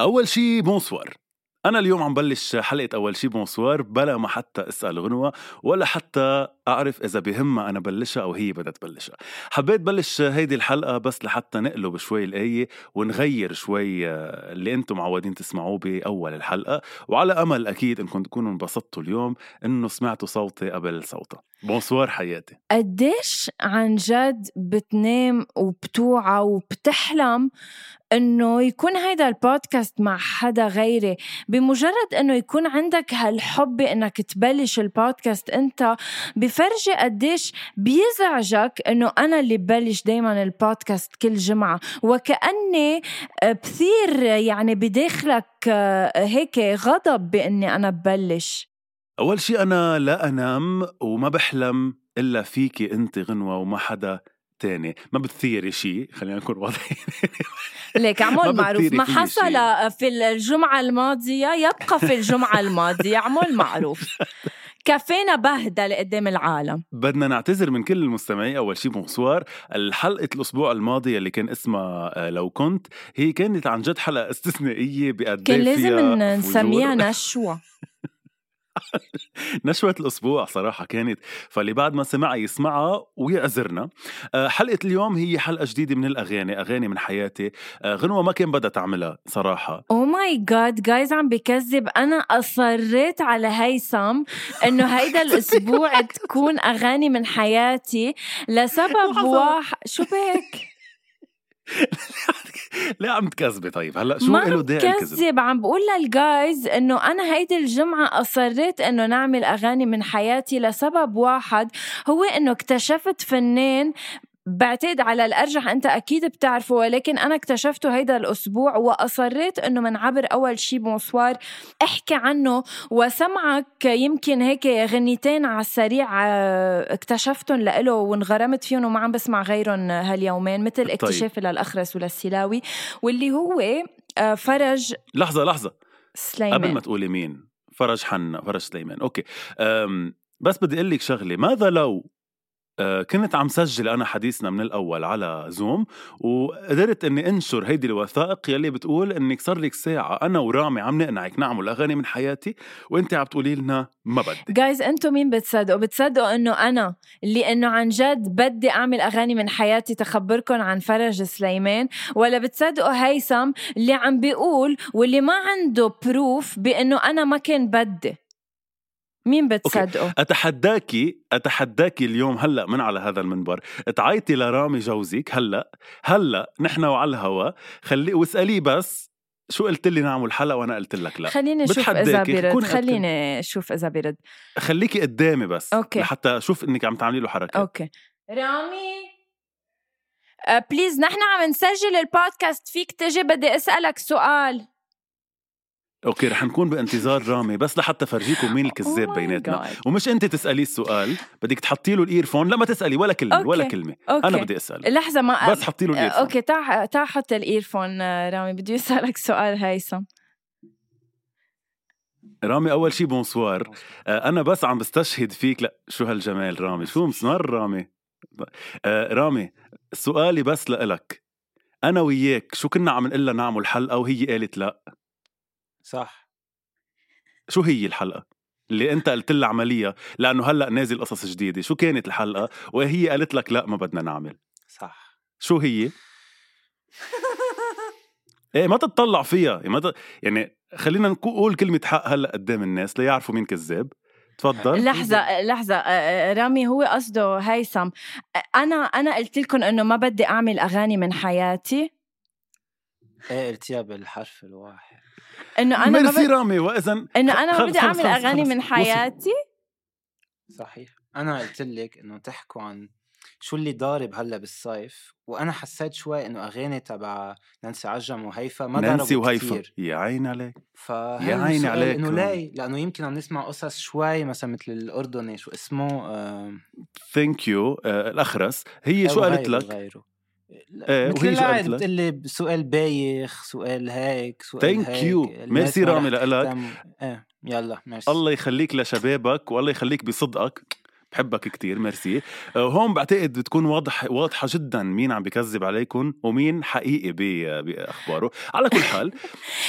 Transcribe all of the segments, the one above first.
أول شي bonsoir أنا اليوم عم بلش حلقة أول شي bonsoir بلا ما حتى أسأل غنوة ولا حتى أعرف إذا بهمها أنا بلشها أو هي بدها تبلشها. حبيت بلش هيدي الحلقة بس لحتى نقلب شوي الآية ونغير شوي اللي أنتم معودين تسمعوه بأول الحلقة. وعلى أمل أكيد إنكم تكونوا انبسطتوا اليوم إنه سمعتوا صوتي قبل صوتها bonsoir حياتي. قديش عن جد بتنام وبتوعى وبتحلم إنه يكون هيدا البودكاست مع حدا غيري بمجرد إنه يكون عندك هالحب إنك تبلش البودكاست أنت بفرجي قديش بيزعجك إنه أنا اللي ببلش دايما البودكاست كل جمعة. وكأني بثير يعني بداخلك هيك غضب بإني أنا ببلش. أول شيء أنا لا أنام وما بحلم إلا فيكي أنت غنوة وما حدا تاني ما بتثيري شيء خلينا نكون واضحين. ليك عمول معروف. ما حصل في الجمعة الماضية يبقى في الجمعة الماضية. عمول معروف. كفينا بهدلة قدام العالم. بدنا نعتذر من كل المستمعين. أول شيء بونسوار. الحلقة الأسبوع الماضي اللي كان اسمها آه، لو كنت هي كانت عن جد حلقة استثنائية بقد كان لازم نسميها نشوة. نشوة الأسبوع صراحة كانت فاللي بعد ما سمعها يسمعها ويعذرنا. آه، حلقة اليوم هي حلقة جديدة من الأغاني أغاني من حياتي. آه، غنوة ما كان بدها تعملها صراحة. oh my god guys عم بكذب. أنا أصريت على هيثم إنه هيدا الأسبوع تكون أغاني من حياتي لسبب واحد شو بك؟ ليه عم تكذبي. طيب هلأ شو له داعي الكذب عم بقول لل guys إنه أنا هيدي الجمعة أصريت إنه نعمل أغاني من حياتي لسبب واحد هو إنه اكتشفت فنان بعتقد على الأرجح أنت أكيد بتعرفه ولكن أنا اكتشفته هيدا الأسبوع وأصريت أنه من عبر أول شي bonsoir أحكي عنه وسمعك يمكن هيك غنيتين على السريع آه، اكتشفتهم لإله وانغرمت فيهم وما عم بسمع غيرهم هاليومين مثل طيب. اكتشافي. للأخرس وللسلاوي واللي هو آه، فرج لحظة لحظة سليمان قبل ما تقولي مين فرج حنا فرج سليمان okay بس بدي أقول لك شغلة ماذا لو كنت عم سجل أنا حديثنا من الأول على زوم وقدرت إني أنشر هيدي الوثائق يلي بتقول إنك صار لك ساعة أنا ورامي عم نقنعك نعمل أغاني من حياتي وانت عم تقولي لنا ما بدي. جايز أنتم مين بتصدقوا؟ بتصدقوا إنه أنا اللي إنه عن جد بدي أعمل أغاني من حياتي تخبركم عن فرج سليمان؟ ولا بتصدقوا هيثم اللي عم بيقول واللي ما عنده بروف بإنه أنا ما كان بدي؟ مين بتصدقه؟ اتحداكي اتحداكي اليوم هلأ من على هذا المنبر. تعيطي لرامي جوزك هلأ. هلأ نحن وعلى الهوا. خلي واسأليه بس شو قلت لي نعمل حلقه وأنا قلت لك لا. خليني أشوف إذا بيرد. خليني أشوف إذا بيرد. خليكي قدامي بس okay. لحتى أشوف إنك عم تعملي له حركه okay. رامي؟ please آه، نحن عم نسجل البودكاست فيك تجي بدي أسألك سؤال. okay رح نكون بانتظار رامي بس لحتى فرجيكم مين الكذاب oh بيناتنا. ومش أنت تسأليه السؤال بدك تحطي له ال earphone لا ما تسألي ولا كلمة okay. ولا كلمة. okay. أنا بدي اسال لحظة ما بس حطي له ال earphone. okay تعال تعال حط ال earphone رامي بدي أسألك سؤال هيثم. رامي أول شي bonsoir آه، أنا بس عم بستشهد فيك. لا شو هالجمال رامي؟ شو مسمر رامي؟ آه، رامي سؤالي بس لإلك. أنا وياك شو كنا عم نقول نعمل حلقة وهي قالت لا؟ صح. شو هي الحلقة؟ اللي أنت قلت لها عملية لأنه هلأ نازل قصص جديدة، شو كانت الحلقة؟ وهي قالت لك لأ ما بدنا نعمل. صح. شو هي؟ إيه ما تتطلع فيها. ما ت... يعني خلينا نقول كلمة حق هلأ قدام الناس ليعرفوا مين كذاب. تفضل. لحظة لحظة. رامي هو قصده هيثم. أنا أنا قلت لكم إنه ما بدي أعمل أغاني من حياتي. إيه قلتيها بالحرف الواحد. إنه أنا ما ميرسي بدي رامي واذا إنه أنا ما بدي خلص- أعمل خلص- أغاني خلص. من. حياتي. صحيح. أنا قلت لك إنه تحكوا عن شو اللي ضارب هلأ بالصيف وأنا حسيت شوي إنه أغاني تبع نانسي عجم وهيفا ما نانسي وهيفا. كتير. يا عيني عليك. فهي يا السؤال عليك. إنه ليه؟ لأنه يمكن عم نسمع قصص شوي مثلا مثل الأردني شو اسمه آه ثانك يو الأخرس. هي شو قالت لك؟ مثل لك؟ بتقول لي سؤال بايخ سؤال هيك سؤال ثانك هيك يو ميرسي رامي لك. إيه يلا ميرسي. الله يخليك لشبابك والله يخليك بصدقك. بحبك كتير ميرسي. آه، هون بعتقد بتكون واضح واضحة جدا مين عم بكذب عليكم ومين حقيقي ب- بأخباره. على كل حال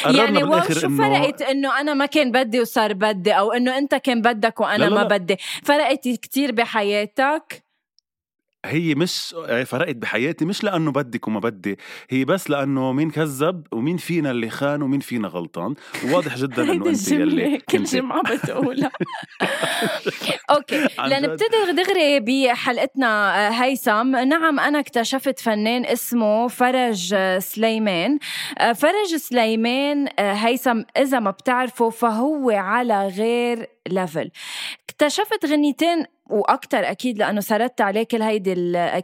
يعني بالاخر شو فرقت إنه أنا ما كان بدي وصار بدي أو إنه أنت كان بدك وأنا لا لا ما. بدي؟ فرقت كتير بحياتك؟ هي مش فرقت بحياتي مش لأنه بدك وما بدي هي بس لأنه مين كذب ومين فينا اللي خان ومين فينا غلطان. وواضح جدا إنه انت الجملة كل جمعة بتقولها. okay. لنبتدي دغري بحلقتنا آه، هيثم. نعم أنا اكتشفت فنان اسمه فرج آه، سليمان. آه، فرج سليمان هيثم إذا ما بتعرفه فهو على غير level اكتشفت غنيتين وأكثر أكيد لأنه سردت عليه كل هيدي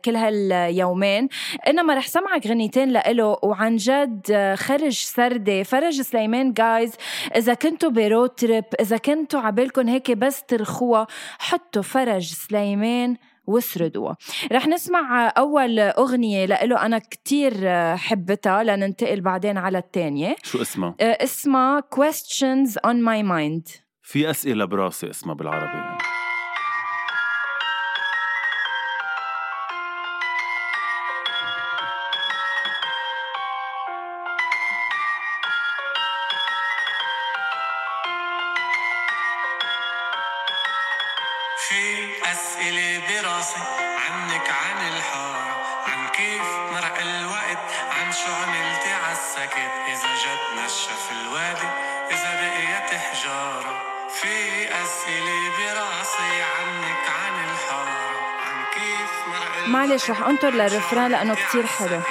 كل هاليومين. إنما رح سمعك غنيتين لإله وعن جد آه، خرج سردة. فرج سليمان جايز إذا كنتوا برود تريب إذا كنتوا عبالكم هيك بس ترخوها حطوا فرج سليمان واسردوها. رح نسمع أول أغنية لإله أنا كتير آه، حبتها لننتقل بعدين على الثانية شو اسمها؟ اسمها questions on my mind. في أسئلة براسي اسمها بالعربي. معلش رح أنطر للرفران؟ لأنه كتير حلو.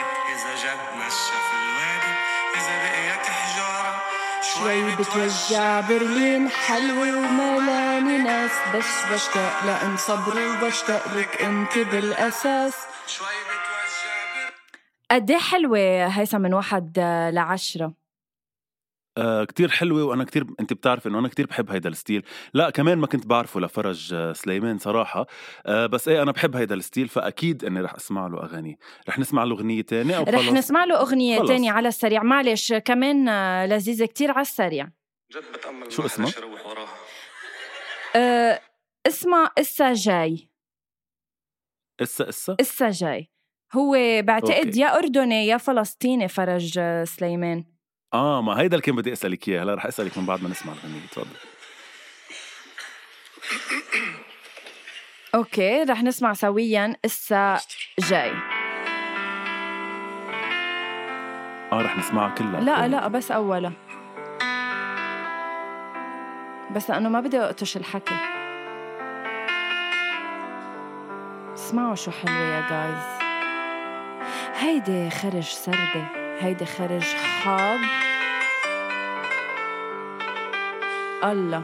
شوي بتوجع برلين حلوة وملاني ناس بس بشتاق لأن صبري وبشتاق لك أنت بالأساس. شوي بتوجع قد إيه حلوة هيثم من واحد لعشرة؟ آه كتير حلوة وأنا كتير أنت بتعرف إنه أنا كتير بحب هيدا الستيل. لا كمان ما كنت بعرفه لفرج آه، سليمان صراحة. آه بس إيه أنا بحب هيدا ال style فأكيد إني رح أسمع له أغاني. رح نسمع له أغنية تانية أو رح خلص نسمع له أغنية خلص. تانية على السريع. معلش كمان لذيذة كتير على السريع. جد بتأمل شو؟ حدا يروح وراها اسمها إسا جاي. إسا إسا؟ إسا جاي. هو بعتقد okay. يا أردني يا فلسطيني فرج سليمان. آه ما هيدا اللي كان بدي أسألك إياه. هلأ رح أسألك من بعد ما نسمع الأغنية. تفضل. أوكي رح نسمع سويا إسا جاي. آه رح نسمعها كلها. لا لا بس أولا. بس لأنه ما بدي أقطش الحكي. اسمعوا شو حلوة يا جايز هيدي خرج سردة. هيدي خرج حاب. الله.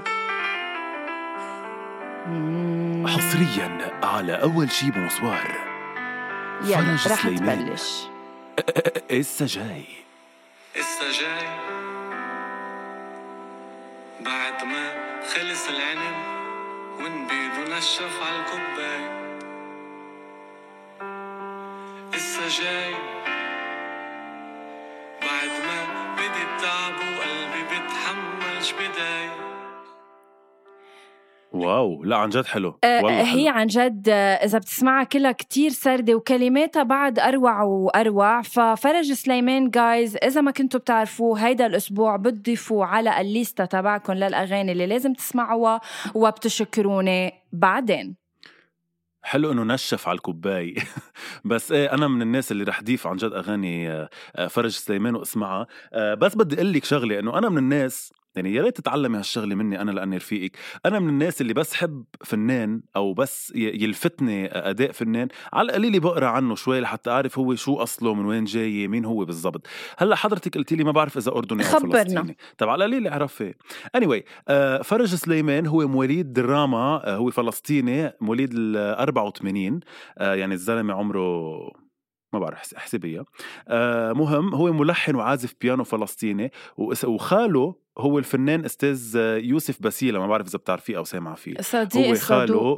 حصريا على أول شي بونسوار يلا رح. تبلش إسا جاي إسا جاي بعد ما خلص العنب ونبيض ونشف عالكوباية إسا جاي بعد ما بدي التعب وقلبي بتحملش بداية. واو لا عن جد حلو. آه، والله هي حلو. عن جد آه، إذا بتسمعها كلها كتير سردة وكلماتها بعد أروع وأروع. ففرج سليمان جايز إذا ما كنتوا بتعرفوه هيدا الأسبوع بتضيفوه على الليستة تبعكم للأغاني اللي لازم تسمعوها وبتشكروني بعدين. حلو إنه نشف على الكوباي بس إيه أنا من الناس اللي رح ضيف عن جد أغاني آه، فرج سليمان وأسمعها. آه، بس بدي أقول لك شغلة إنه أنا من الناس يعني يا ريت تتعلمي هالشغله مني أنا لأني رفيقك. أنا من الناس اللي بس حب فنان أو بس يلفتني أداء فنان. على القليل بقرأ عنه شوي لحتى أعرف هو شو أصله من وين جاي مين هو بالضبط. هلأ حضرتك قلتي لي ما بعرف إذا أردني أو خبرنا. فلسطيني. طب على القليل اعرفي anyway آه فرج سليمان هو مواليد دراما آه هو فلسطيني مواليد ال 84 آه يعني الزلمة عمره ما بعرف احس- احسبيها آه مهم هو ملحن وعازف بيانو فلسطيني وخاله هو الفنان أستاذ يوسف باسيلا ما بعرف إذا بتعرفيه أو سامع فيه. صديق هو خاله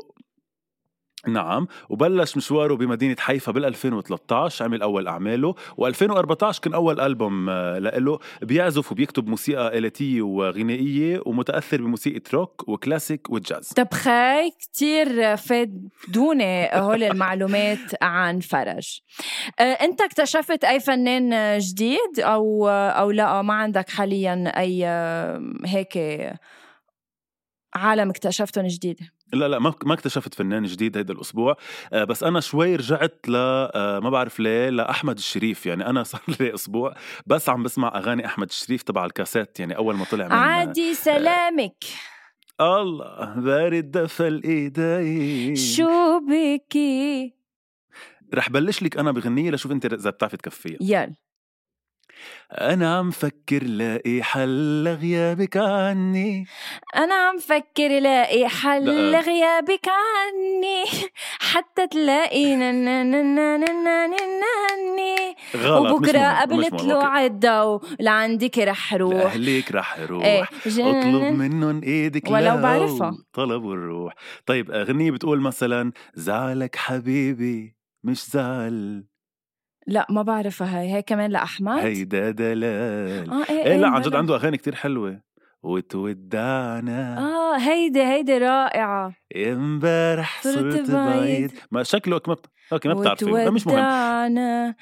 نعم وبلش مشواره بمدينة حيفا بال 2013 عمل أول أعماله و2014 كان أول ألبوم آه، لإله. بيعزف وبيكتب موسيقى آلاتية وغنائية ومتأثر بموسيقى روك وكلاسيك والجاز طب خي كتير فادوني هول المعلومات عن فرج. آه، أنت اكتشفت أي فنان جديد أو أو لا؟ ما عندك حاليا آه، هيك عالم اكتشفتهم جديد؟ لا لا ما ما اكتشفت فنان جديد هيدا الأسبوع. آه، بس أنا شوي رجعت ل آه، ما بعرف ليه لأحمد الشريف. يعني أنا صار لي أسبوع بس عم بسمع أغاني أحمد الشريف تبع الكاسيت. يعني أول ما طلع من عادي سلامك. الله بارد دفى الايدين شو بكي رح بلش لك أنا بغنية لشوف أنت إذا بتعرفي تكفيها. يلا. أنا عم فكر لاقي حل لغيابك عني أنا عم فكر لاقي حل لا. لغيابك عني حتى تلاقي نني غلط وبكرة. قبل. طلوع الضو لعندك رح روح لأهليك رح روح إيه أطلب جنن. منهم إيدك ولو لو بعرفها. طلبوا الروح طيب أغنية بتقول مثلا زعلك حبيبي مش زعل لا ما بعرفها. هاي هي كمان لأحمد؟ هيدا دلال. آه إيه, إيه لا عن جد. عنده أغاني كتير حلوة. وتودعنا. آه هيدي هيدي رائعة. امبارح صرت بعيد. ما شكله ما بت... أوكي ما بتعرفي ما مش مهم.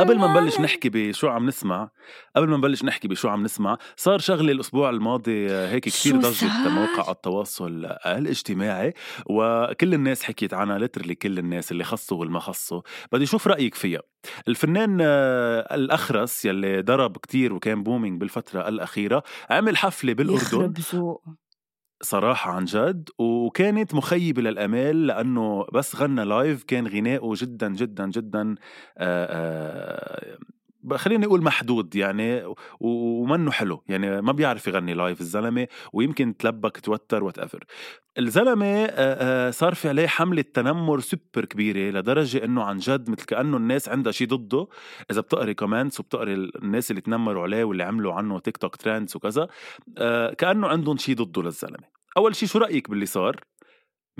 قبل ما نبلش نحكي بشو عم نسمع قبل ما نبلش نحكي بشو عم نسمع صار شغله الأسبوع الماضي آه، هيك كتير شو ضجت؟ مواقع التواصل الاجتماعي وكل الناس حكيت عنها literally كل الناس اللي خصوا والما خصوا. بدي أشوف رأيك فيها. الفنان آه، الأخرس يلي ضرب كتير وكان booming بالفترة الأخيرة عمل حفلة بالأردن. يخرب ذوق. صراحة عن جد. وكانت مخيبة للأمال لأنه بس غنى live كان غناؤه جدا جدا جدا آه، آه، ب- خليني أقول محدود يعني ومنه حلو. يعني ما بيعرف يغني live الزلمة ويمكن تلبك توتر whatever الزلمة آه، صار في عليه حملة تنمر سوبر كبيرة لدرجة إنه عن جد مثل كأنه الناس عندها شيء ضده. إذا بتقري comments وبتقري الناس اللي تنمروا عليه واللي عملوا عنه TikTok trends وكذا كأنه عندهم شيء ضده للزلمة. أول شيء شو رأيك باللي صار؟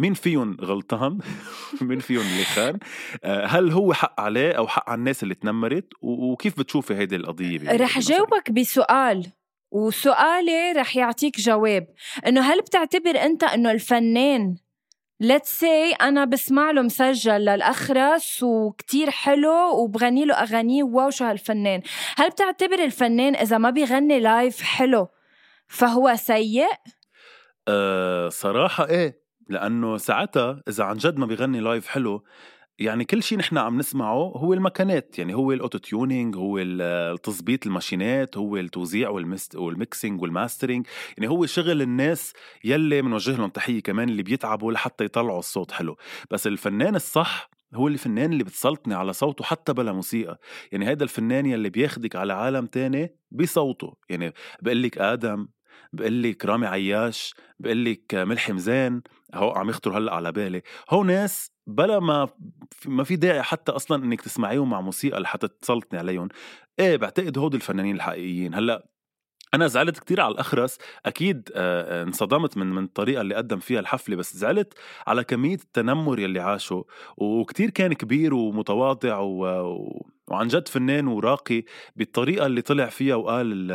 مين فيهم غلطان؟ مين فيهم اللي خان؟ آه، هل هو حق عليه أو حق على الناس اللي تنمرت؟ وكيف بتشوفي هيدي القضية؟ ب- رح؟ جاوبك بسؤال وسؤالي رح يعطيك جواب إنه هل بتعتبر أنت إنه الفنان let's say أنا بسمع له مسجل للاخرس وكتير حلو وبغني له اغانيه واو شو هالفنان هل بتعتبر الفنان إذا ما بيغني لايف حلو فهو سيء أه صراحة إيه لأنه ساعتها إذا عن جد ما بيغني live حلو يعني كل شيء نحن عم نسمعه هو المكانات يعني هو ال auto tuning هو التظبيط الماشينات هو التوزيع وال mixing وال mastering يعني هو شغل الناس يلي بنوجه لهم تحية كمان اللي بيتعبوا لحتى يطلعوا الصوت حلو. بس الفنان الصح هو الفنان اللي بتسلطني على صوته حتى بلا موسيقى. يعني هيدا الفنان يلي بياخدك على عالم تاني بصوته. يعني بقول لك آدم بقول لك رامي عياش بقول لك ملحم زين هو عم يخطر هلأ على بالي. هو ناس بلا ما ما في داعي حتى أصلا إنك تسمعيهم مع موسيقى لحتى تسلطني عليهم. إيه بعتقد هود الفنانين الحقيقيين. هلأ أنا زعلت كتير على الأخرس. أكيد آه، آه، انصدمت من من الطريقة اللي قدم فيها الحفلة بس زعلت على كمية التنمر يلي عاشه وكتير كان كبير ومتواضع و... وعن جد فنان وراقي بالطريقة اللي طلع فيها وقال ال-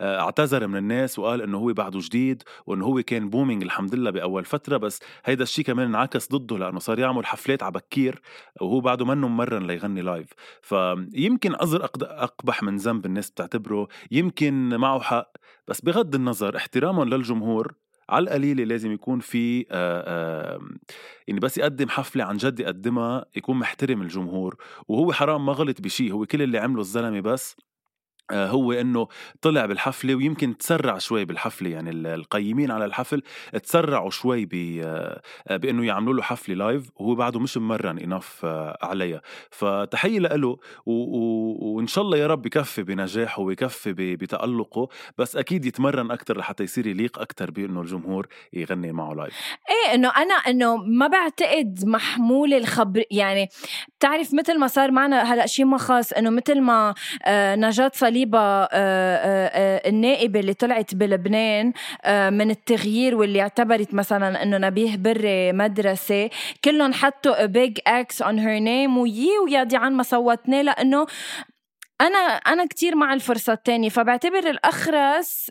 آه، اعتذر من الناس وقال إنه هو بعده جديد وإنه هو كان booming الحمد لله بأول فترة بس هيدا الشيء كمان انعكس ضده لأنه صار يعمل حفلات على بكير وهو بعده منه ممرن ليغني live فيمكن أقد- أقبح من ذنب الناس بتعتبره يمكن معه حق بس بغض النظر احتراما للجمهور على القليله لازم يكون في آه، آه، يعني بس يقدم حفلة عن جد يقدمها يكون محترم الجمهور وهو حرام ما غلط بشيء هو كل اللي عمله الزلمة بس. هو إنه طلع بالحفلة ويمكن تسرع شوي بالحفلة يعني القيمين على الحفل تسرعوا شوي آه، بإنه يعملوا له حفلة لايف وهو بعده مش ممرن انف آه، عليها. فتحية له وإن شاء الله يا رب يكفي بنجاحه ويكفي بتألقه بس أكيد يتمرن أكثر لحتى يصير يليق أكثر بإنه الجمهور يغني معه لايف إيه إنه أنا إنه ما بعتقد محمول الخبر يعني بتعرف مثل ما صار معنا هلأ شيء ما خاص إنه مثل ما نجاة صليب صليبة آه، آه، آه، النائبة اللي طلعت بلبنان من التغيير واللي اعتبرت مثلا إنه نبيه بري مدرسة. كلهم حطوا بيج إكس اون هير نيم ويي ويا دي عن ما صوتنا لأنه أنا أنا كثير مع الفرصة الثانية فبعتبر الأخرس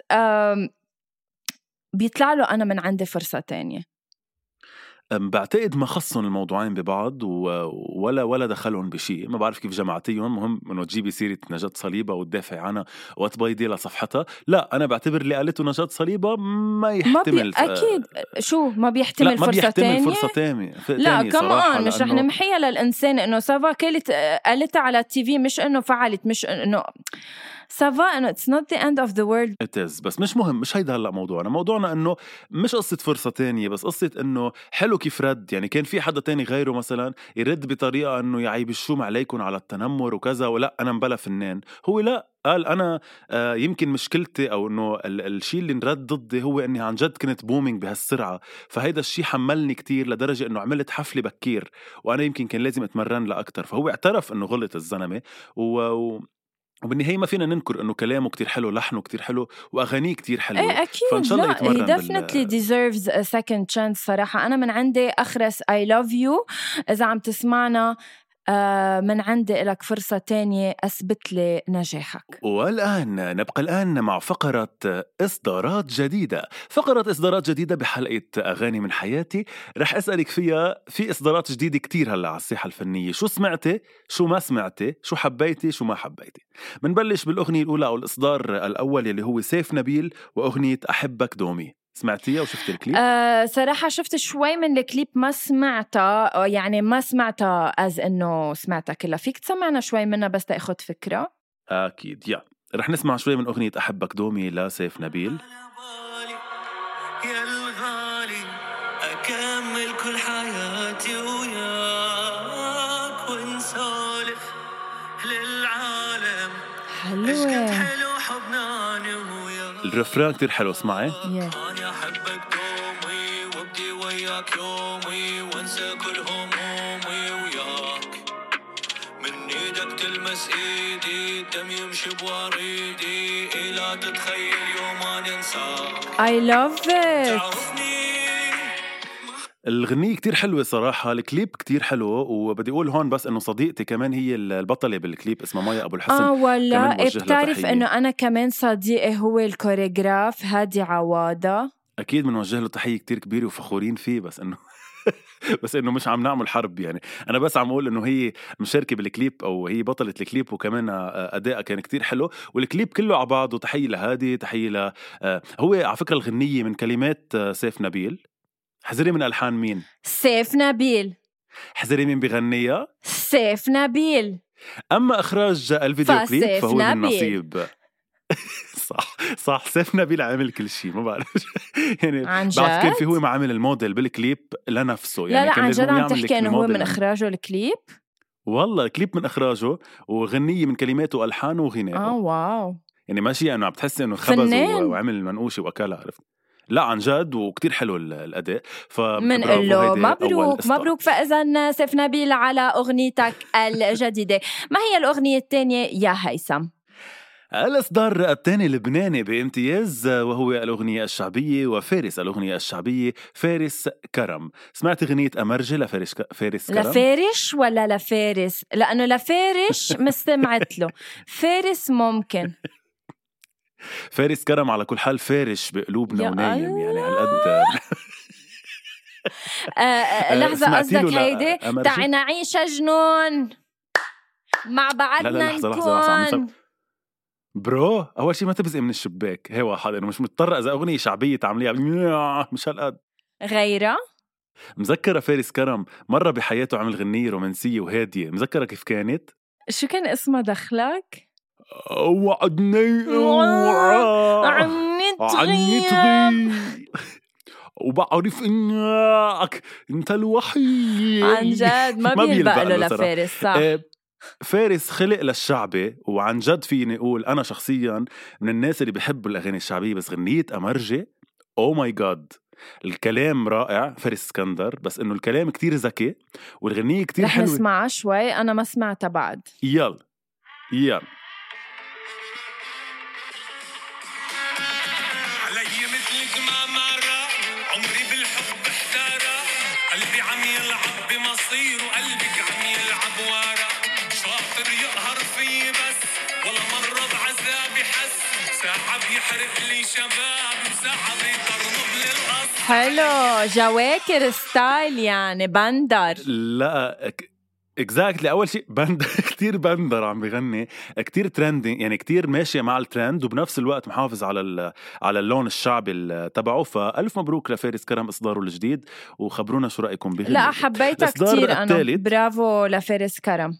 بيطلع له أنا من عندي فرصة تانية. بعتقد ما خصهم الموضوعين ببعض ولا ولا دخلهم بشيء. ما بعرف كيف جمعتيهم. مهم إنه تجيبي سيرة نجاة صليبة وتدافعي عنها وتبيضي لصفحتها لا أنا بعتبر اللي قالته نجاة صليبة ما يحتمل ما بي... أكيد. شو؟ ما بيحتمل لا فرصه ما بيحتمل تانية؟ فرصة ثانية لا كمان مش رح نمحيها للإنسان إنه سافا كلت قالتها على التي في مش إنه فعلت مش إنه سافا انه اتس نوت ذا اند اوف ذا وورلد ات از بس مش مهم مش هيدا هلأ موضوعنا. موضوعنا إنه مش قصة فرصة تانية بس قصة إنه حلو كيف رد. يعني كان في حدا تاني غيره مثلا يرد بطريقة إنه يعيب الشوم عليكم على التنمر وكذا ولا أنا مبلا فنان. هو لا قال أنا آه يمكن مشكلتي أو إنه الشيء اللي انرد ضدي هو إني عن جد كنت بومينج بهالسرعة. فهيدا الشيء حملني كتير لدرجة إنه عملت حفلة بكير وأنا يمكن كان لازم أتمرن لها أكثر فهو اعترف إنه غلط الزلمة و... وبالنهاية ما فينا ننكر إنه كلامه كتير حلو لحنه كتير حلو وأغانيه كتير حلوة. إيه أكيد. فإن شاء الله يتمرن بال... deserves a second chance صراحة. أنا من عندي أخرس I love you. إذا عم تسمعنا من عندي لك فرصة تانية أثبت لي نجاحك. والآن نبقى الآن مع فقرة إصدارات جديدة. فقرة إصدارات جديدة بحلقة أغاني من حياتي. رح أسألك فيها في إصدارات جديدة كتير هلأ على الساحة الفنية. شو سمعتي؟ شو ما سمعتي؟ شو حبيتي؟ شو ما حبيتي؟ بنبلش بالأغنية الأولى أو الإصدار الأول اللي هو سيف نبيل وأغنية أحبك دومي. سمعتيها وشفت الكليب؟ آه صراحة شفت شوي من الكليب ما سمعتها. يعني ما سمعتها as إنه سمعتها كلها. فيك تسمعنا شوي منها بس تأخذ فكرة؟ أكيد يا. رح نسمع شوي من أغنية أحبك دومي لسيف نبيل. يا الغالي أكمل كل حياتي وياك ونسولف للعالم. حلوة الرفران كتير حلو اسمعي. Yeah. وياك يومي وأنسى كل همومي وياك. من إيدك تلمس إيدي الدم يمشي بوريدي لا تتخيل يوم ما ننساك I love it. الغنية كتير حلوة صراحة الكليب كتير حلو وبدي أقول هون بس إنه صديقتي كمان هي البطلة بالكليب اسمها مايا أبو الحسن آه ولا بتعرف إنه أنا كمان صديقي هو ال chorégraphe هادي عوادة أكيد بنوجه له تحية كتير كبيرة وفخورين فيه بس إنه بس إنه مش عم نعمل حرب يعني. أنا بس عم أقول إنه هي مشاركة بالكليب أو هي بطلة الكليب وكمان ادائها كان كتير حلو والكليب كله على بعضه تحيه لهادي تحية ل آه، هو على فكرة الغنية من كلمات آه، سيف نبيل. حزري من ألحان مين؟ سيف نبيل. حزري مين بغنيها سيف نبيل. أما إخراج الفيديو كليب فهو من نصيب صح صح. سيف نبيل عامل كل شيء ما بعرف. يعني عن جد؟ بعد كان في هو ما عامل الموديل بالكليب لنفسه. يعني لا لا عن جد عم تحكي إنه هو من إخراجه الكليب؟ والله كليب من إخراجه وغنية من كلماته والحانه وغنائه آه واو. يعني ماشي انه عم تحسي إنه خبز وعمل منقوشة وأكلها عرفت؟ لا عن جد وكتير حلو الأداء. بنقول له مبروك مبروك فاذا سيف نبيل على أغنيتك الجديدة. ما هي الأغنية الثانية يا هيثم؟ الإصدار الثاني اللبناني بامتياز وهو الأغنية الشعبية وفارس الأغنية الشعبية فارس كرم. سمعت أغنية أمرجة لفارس ك... فارس كرم؟ لفارش ولا لفارس؟ لأنه لفارش مستمعت له. فارس ممكن. فارس كرم على كل حال فارش بقلوبنا ونايم يعني على قد آه، آه، لحظة قصدك هيدي. تعي نعيش جنون. مع بعضنا لا لا لحظة نكون لحظة لحظة برو أول شيء ما تبزقي من الشباك. هي واحد انه مش مضطر إذا أغنية شعبية تعمليها. مش هالقد. غيرها مذكرة فارس كرم مرة بحياته عمل غنية رومانسية وهادية. مذكرة كيف كانت؟ شو كان اسمها دخلك؟ وعدني تغيب تغيب وبعرف إنك أنت الوحيد. عن جد. ما ما بيلبق له. لفارس صح. آه، فارس خلق للشعبي وعن جد فيني أقول أنا شخصيا من الناس اللي بحبوا الأغاني الشعبية بس غنيه امرجي oh my God الكلام رائع فارس اسكندر بس إنه الكلام كتير ذكي والغنية كتير رح حلوة. نسمعها شوي. أنا ما سمعتها بعد. يلا. يلا. بمصير وقلبك عم يلعب ورا. شاطر يقهر في بس. ولا مرة بعذابي حس. ساعة بيحرق لي شبابي وساعة بيقرب للقصر حلو. جواكر style يعني بندر. لا exactly أول شيء بند. كثير بندر عم بغني. كثير trendy يعني كثير ماشية مع الترند وبنفس الوقت محافظ على ال- على اللون الشعبي ال- تبعه. فألف مبروك لفارس كرم إصداره الجديد وخبرونا شو رأيكم بغني لا حبيتها كتير أنا. برافو لفارس كرم.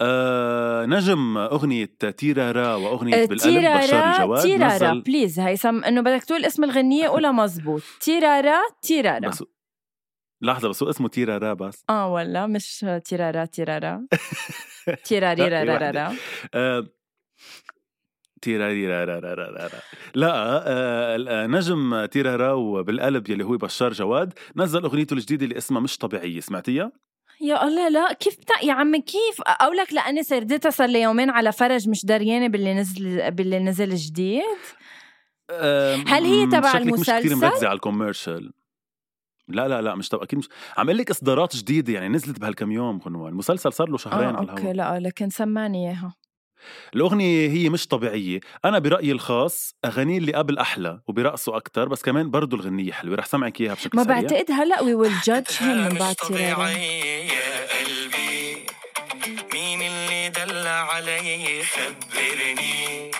آه نجم أغنية تيرارا وأغنية بالقلب بشار تيرارا الجواد. تيرارا بليز هيثم إنه بدك تقول اسم الغنية قولها مزبوط تيرارا تيرارا. بس لحظة بس هو اسمه تيرارا بس آه ولا مش تيرارا تيرارا تيراري لا، في را وحدة. را آه، تيراريرارارارارا. لا نجم تيرارا وبالقلب يلي هو بشار جواد نزل أغنيته الجديدة اللي اسمها مش طبيعية سمعتيها؟ يا الله لا كيف بتا... يا عمي كيف اقولك لأني سردتها صار لي يومين على فرج مش دريانه باللي نزل باللي نزل جديد هل هي تبع شكلك مش كثير المسلسل؟ مركزة على الكوميرشال لا لا لا مش أكيد مش. عم أقول لك إصدارات جديدة يعني نزلت بهالكم يوم غنوه المسلسل صار له شهرين آه على أوكي الهواء. لا لكن سمعني إياها. الأغنية هي مش طبيعية. أنا برأيي الخاص اغاني اللي قبل أحلى وبرقصوا أكثر بس كمان برضو الغنيه حلوة. رح سمعك إياها بشكل ما سريع. بعتقد هلأ وي ويل جادج طبيعي يا قلبي. مين اللي دل علي؟ خبرني.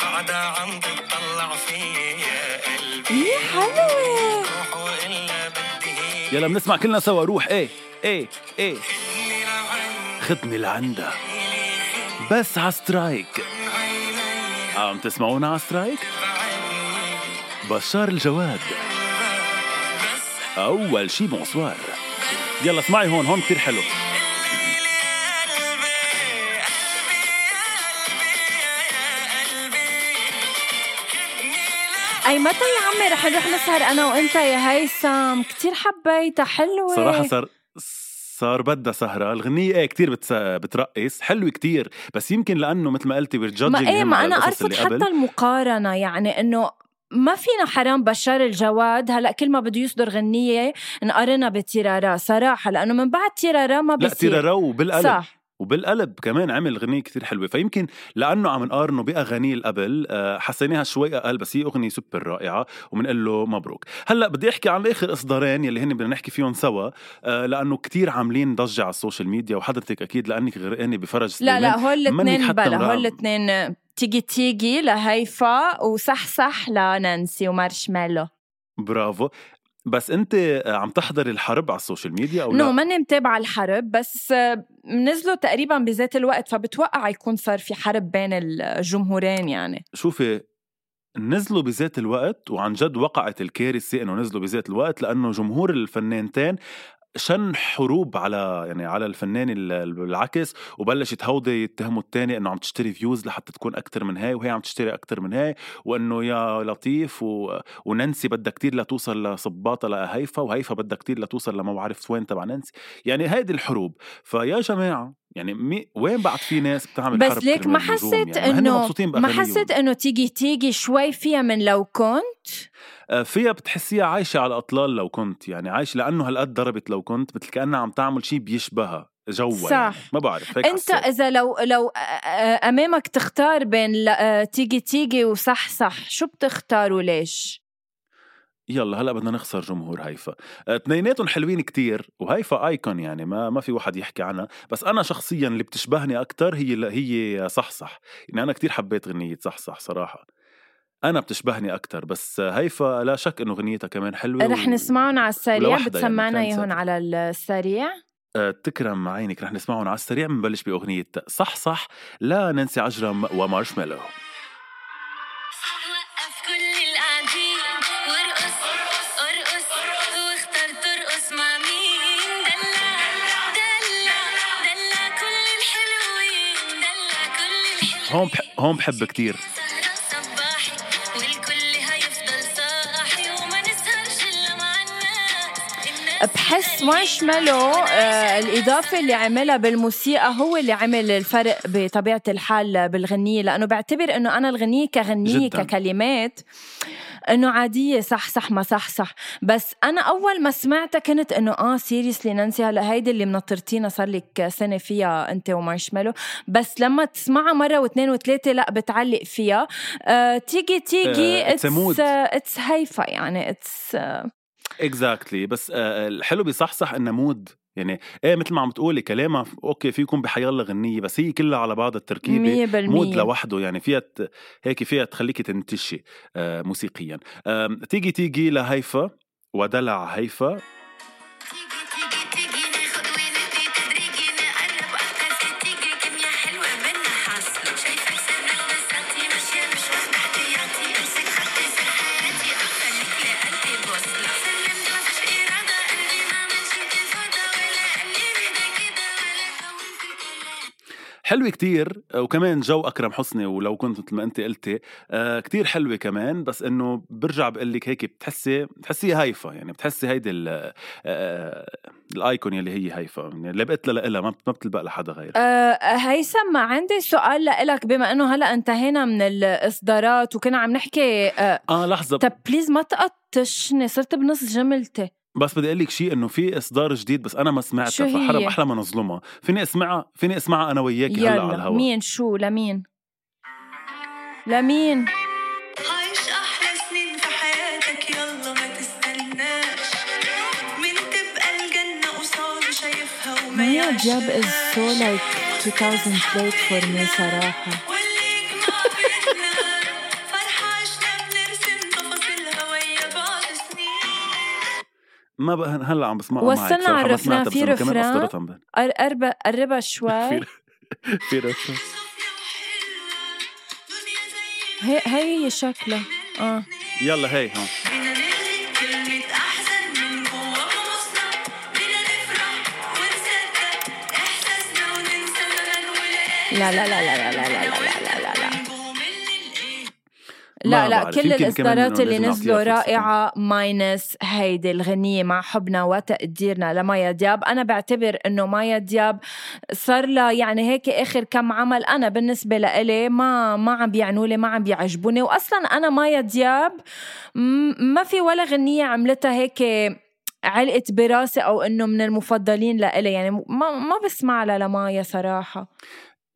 قاعدة عم تطلع فيي يا قلبي. يا حلوة. يلا بنسمع كلنا سوا. روح. إيه إيه إيه. خدني لعند خدني لعندها بس على سترايك. عيني عم تسمعونا على سترايك؟ بعيني بشار الجواد. أول شي بونسوار. يلا اسمعي هون هون كتير حلو. أي متى يا عمي رح نروح نسهر أنا وأنت يا هيثم؟ كتير حبيتها حلوة. صراحة صار صار بدها سهرة. الغنية إيه كتير بتس... بترقص. حلوة كتير. بس يمكن لأنه مثل ما قلتي بالجادجنج ما إيه ما اللي قبل. حتى المقارنة. يعني إنه ما فينا حرام بشار الجواد. هلأ كل ما بده يصدر غنية نقارنها بتيرارا. صراحة لأنه من بعد تيرارا ما لا بصير. تيرارا وبالقلب صح. وبالقلب كمان عمل غنية كتير حلوة. فيمكن لأنه عم نقارنه بأغانيه اللي قبل آه، حسيناها شوي أقل بس هي أغنية سوبر رائعة وبنقول له مبروك. هلأ بدي أحكي عن آخر إصدارين يلي هن بدنا نحكي فيهم سوا آه، لأنه كتير عاملين ضجة على ال social media وحضرتك أكيد لأنك غرقانة بفرج لا سليمان. لا هول الاثنين بلا هول الاثنين تيجي تيجي لهيفا وصحصح لنانسي ومارشميلو. برافو. بس انت عم تحضري الحرب على ال social media أو no لا ماني متابعة الحرب بس نزلوا تقريبا بذات الوقت فبتوقع يكون صار في حرب بين الجمهورين يعني. شوفي نزلوا بذات الوقت وعن جد وقعت الكارثة إنه نزلوا بذات الوقت لأنه جمهور الفنانتين شن حروب على يعني على الفنان ال- بالعكس وبلشت هودي يتهموا الثاني إنه عم تشتري views لحتى تكون أكثر من هاي وهي عم تشتري أكثر من هاي وإنه يا لطيف و... ونانسي بدها كتير لتوصل لصباطه لهيفا وهيفا بدها كتير لتوصل لما بعرف وين تبع نانسي. يعني هيدي الحروب. فيا جماعة يعني مي... وين بعد في ناس بتعمل بس ليك ما حسيت يعني انه ما. حسيت إنه تيجي تيجي شوي فيها من لو كنت آه، فيها بتحسيها عايشة على أطلال لو كنت يعني عايش لأنه هالقد ضربت لو كنت مثل كأنها عم تعمل شيء بيشبهها جوا صح. يعني. ما بعرف هيك أنت حسيت. إذا لو لو آه، آه، أمامك تختار بين تيجي تيجي وصح صح شو بتختار وليش يلا هلا بدنا نخسر جمهور هيفا. اثنيناتهم حلوين كتير وهيفا ايكون يعني ما ما في واحد يحكي عنها. بس أنا شخصيا اللي بتشبهني أكثر هي هي صحصح. يعني أنا كتير حبيت غنية صحصح صراحة. أنا بتشبهني أكثر بس هيفا لا شك إنه غنيتها كمان حلوة رح نسمعهم على السريع. يعني بتسمعنا كانت إياهم. على السريع. آه، تكرم عينك رح نسمعهم على السريع. بنبلش بأغنية صح صح لا نانسي عجرم ومارشميلو. هون بح... هون بحب كتير. بحس مارشميلو آه الإضافة اللي عملها بالموسيقى هو اللي عمل الفرق بطبيعة الحال بالغنية لأنه بعتبر إنه أنا الغنية كغنية جداً. ككلمات إنه عادية صح صح ما صح صح بس أنا أول ما سمعتها كنت إنه آه سيريسلي نانسي هلا هيدي اللي منطرتينا صار لك سنة فيها أنت ومارشميلو بس لما تسمعها مرة واثنين وثلاثة لا بتعلق فيها آه تيجي تيجي آه، mood. it's هيفا يعني اتس exactly بس آه، الحلو بصحصح انها mood يعني إيه مثل ما عم تقولي كلامها okay في يكون بحيالله غنيه بس هي كلها على بعضها التركيبة. مية mood لوحده يعني فيها ت- هيك فيها تخليكي تنتشي آه، موسيقيا. تيجي تيجي لهيفا ودلع هيفا. حلوة كتير آه، وكمان جو أكرم حسني ولو كنت مثل ما أنت قلتي آه كتير حلوة كمان بس إنه برجع بقول لك هيك بتحسي بتحسي هايفا يعني بتحسي هيدي ال- آه ال icon يلي هي هايفا يعني اللي بقت لها ما ما بتلبق لحدا غير أه هيثم عندي سؤال لإلك بما إنه هلأ انتهينا من الإصدارات وكنا عم نحكي أه آه لحظة. طب please ما تقطشني صرت بنص جملتي. بس بدي أقول لك شيء إنه في إصدار جديد بس أنا ما شو سمعتها هي؟ فحرام أحلى ما نظلمها فيني اسمعها فيني اسمعها أنا وياكي هلأ على الهواء مين؟ شو؟ لمين؟ لمين؟ عايش أحلى سنين في حياتك يلا ما تستناش. من تبقى الجنة قصاد شايفها وما يعيش جاب از سو لايك 2008 فور مي صراحة؟ ما بقى هلا عم بسمعها وصلنا على الرفران. بس في رفران؟ أصدرتها امبارح. قر- قرب قربها شوي في رفران. هي هي هي شكلها آه يلا هي والقلق لا لا لا لا لا لا لا لا لا لا. كل الإصدارات اللي نزلوا. رائعة ماينس هيدي الغنية مع حبنا وتقديرنا لمايا دياب أنا بعتبر إنه مايا دياب صار لها يعني هيك آخر كم عمل أنا بالنسبة لإلي ما ما عم بيعنوا لي ما عم بيعجبوني واصلا أنا مايا دياب ما في ولا غنية عملتها هيك علقت براسي أو إنه من المفضلين لإلي يعني ما ما بسمع لها لمايا صراحة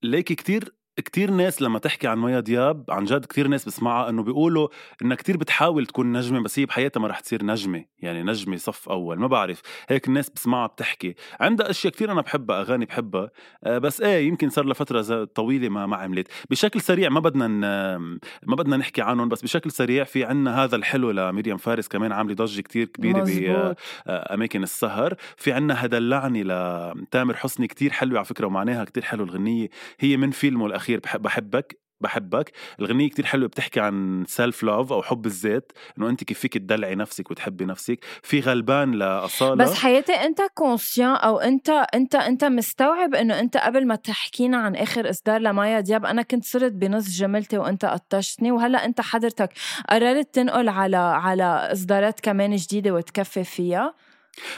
ليكي كتير كتير ناس لما تحكي عن مايا دياب عن جد كتير ناس بسمعها إنه بيقولوا إنها كتير بتحاول تكون نجمة بس هي بحياتها ما رح تصير نجمة يعني نجمة صف أول ما بعرف. هيك الناس بسمعها بتحكي. عندها أشياء كتير أنا بحبها أغاني بحبها آه، بس إيه يمكن صار لها فترة ز- طويلة ما ما عملت. بشكل سريع ما بدنا ن- ما بدنا نحكي عنهم بس بشكل سريع في عنا هذا الحلو لمريم فارس كمان عاملة ضجة كتير كبيرة ب مزبوط. أماكن السهر. في عنا هدلعني لتامر حسني كتير حلوة على فكرة ومعناها كتير حلو الغنية. هي من فيلمه الأخير بحب بحبك بحبك. الغنية كتير حلوة بتحكي عن سيلف لوف أو حب الذات إنه أنت كيف فيك تدلعي نفسك وتحبي نفسك. في غلبان لأصالة. بس حياتي أنت كونسيان أو أنت أنت أنت مستوعب إنه أنت قبل ما تحكينا عن آخر إصدار لمايا دياب أنا كنت صرت بنص جملتي وأنت قطشتني وهلأ أنت حضرتك قررت تنقل على على إصدارات كمان جديدة وتكفي فيها؟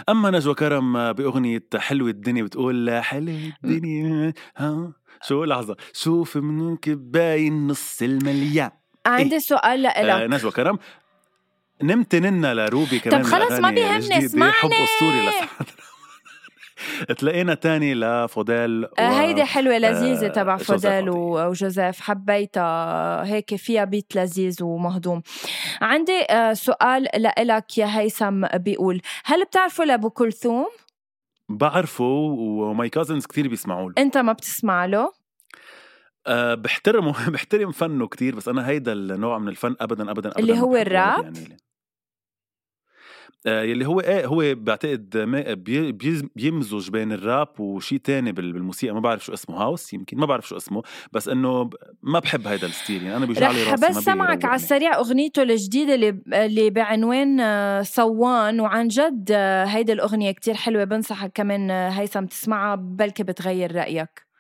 أما نجوى كرم بأغنية حلوة الدنيا بتقول حلوة الدنيا ها؟ شو لحظة شوف منك باين نص المليان عندي سؤال آه لإلك نجوى كرم نمت ننا لروبي كمان طب خلص ما بيهمني، الجديدة. حب اسمعني. أسطوري لسعد تلاقينا تاني لفوديل و... آه، هيدي حلوة لذيذة آه، تبع فوديل عطية. و- وجوزيف حبيتها هيك فيها بيت لذيذ ومهضوم عندي آه، سؤال لإلك يا هيثم بيقول هل بتعرفوا لأبو كلثوم؟ بعرفه وماي كازنز كتير بيسمعوا له أنت ما بتسمع له؟ أه بحترمه بحترم فنه كتير بس أنا هيدا النوع من الفن ابدا ابدا ابدا اللي هو الراب؟ آه يلي هو إيه هو بعتقد ما- بي- بيز- بيمزج بين الراب وشي تاني بال- بالموسيقى ما بعرف شو اسمه house يمكن ما بعرف شو اسمه بس إنه ما بحب هيدا ال style يعني أنا بيوجع لي رح راسي بس سمعك على. السريع أغنيته الجديدة اللي اللي بعنوان آه، صوان وعن جد آه، هيدي الأغنية كتير حلوة بنصحك كمان آه، هيثم تسمعها بلكي بتغير رأيك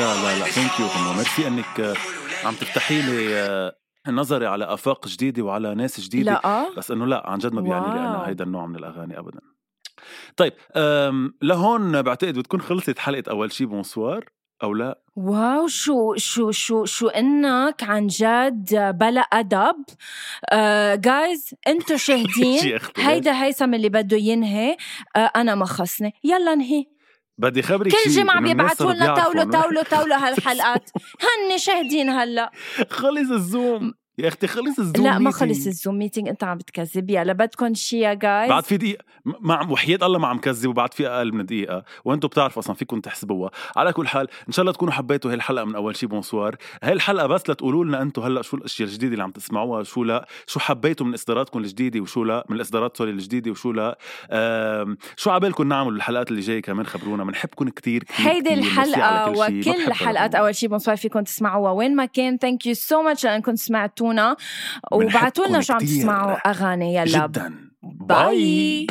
لا لا لا thank you غنوة ميرسي إنك آه، عم تفتحي لي آه، نظري على آفاق جديدة وعلى ناس جديدة. لا بس إنه لا عن جد ما بيعني لي. أنا هيدا النوع من الأغاني ابدا. طيب لهون بعتقد بتكون خلصت حلقة أول شي bonsoir أو لا؟ wow شو شو شو شو إنك عن جد بلا أدب. جايز إنتو شي شاهدين هيدا هيثم اللي بده ينهي. آه، أنا ما خصني. يلا انهي. بدي خبرك كل جمعة بيبعتوا صاروا لنا إنه تولو too long هالحلقات. هني شاهدين هلا. خلص ال Zoom. يا أختي خلص ال Zoom لا ما. خلص ال Zoom meeting أنت عم بتكذب يلا بدكم شي يا جايز بعد في دقيقة م- ما عم وحياة الله ما عم كذب وبعد في أقل من دقيقة. وأنتم بتعرفوا أصلا فيكم تحسبوها. على كل حال إن شاء الله تكونوا حبيتوا هاي الحلقة من أول شي bonsoir هاي الحلقة بس لتقولوا لنا أنتم هلأ شو الأشياء الجديدة اللي عم تسمعوها شو لا شو حبيتوا من إصداراتكم الجديدة وشو لا من الإصدارات sorry الجديدة وشو لا. شو عبالكم نعمل بالحلقات اللي جاية كمان خبرونا. بنحبكم كتير هيدي. ما وكل حلقات أنا. أول شي bonsoir فيكم تسمعوها. وين ما كان thank you so much لأنكم سمعتونا. وبعتوا لنا شو عم. تسمعوا أغاني. يلا جدا. bye.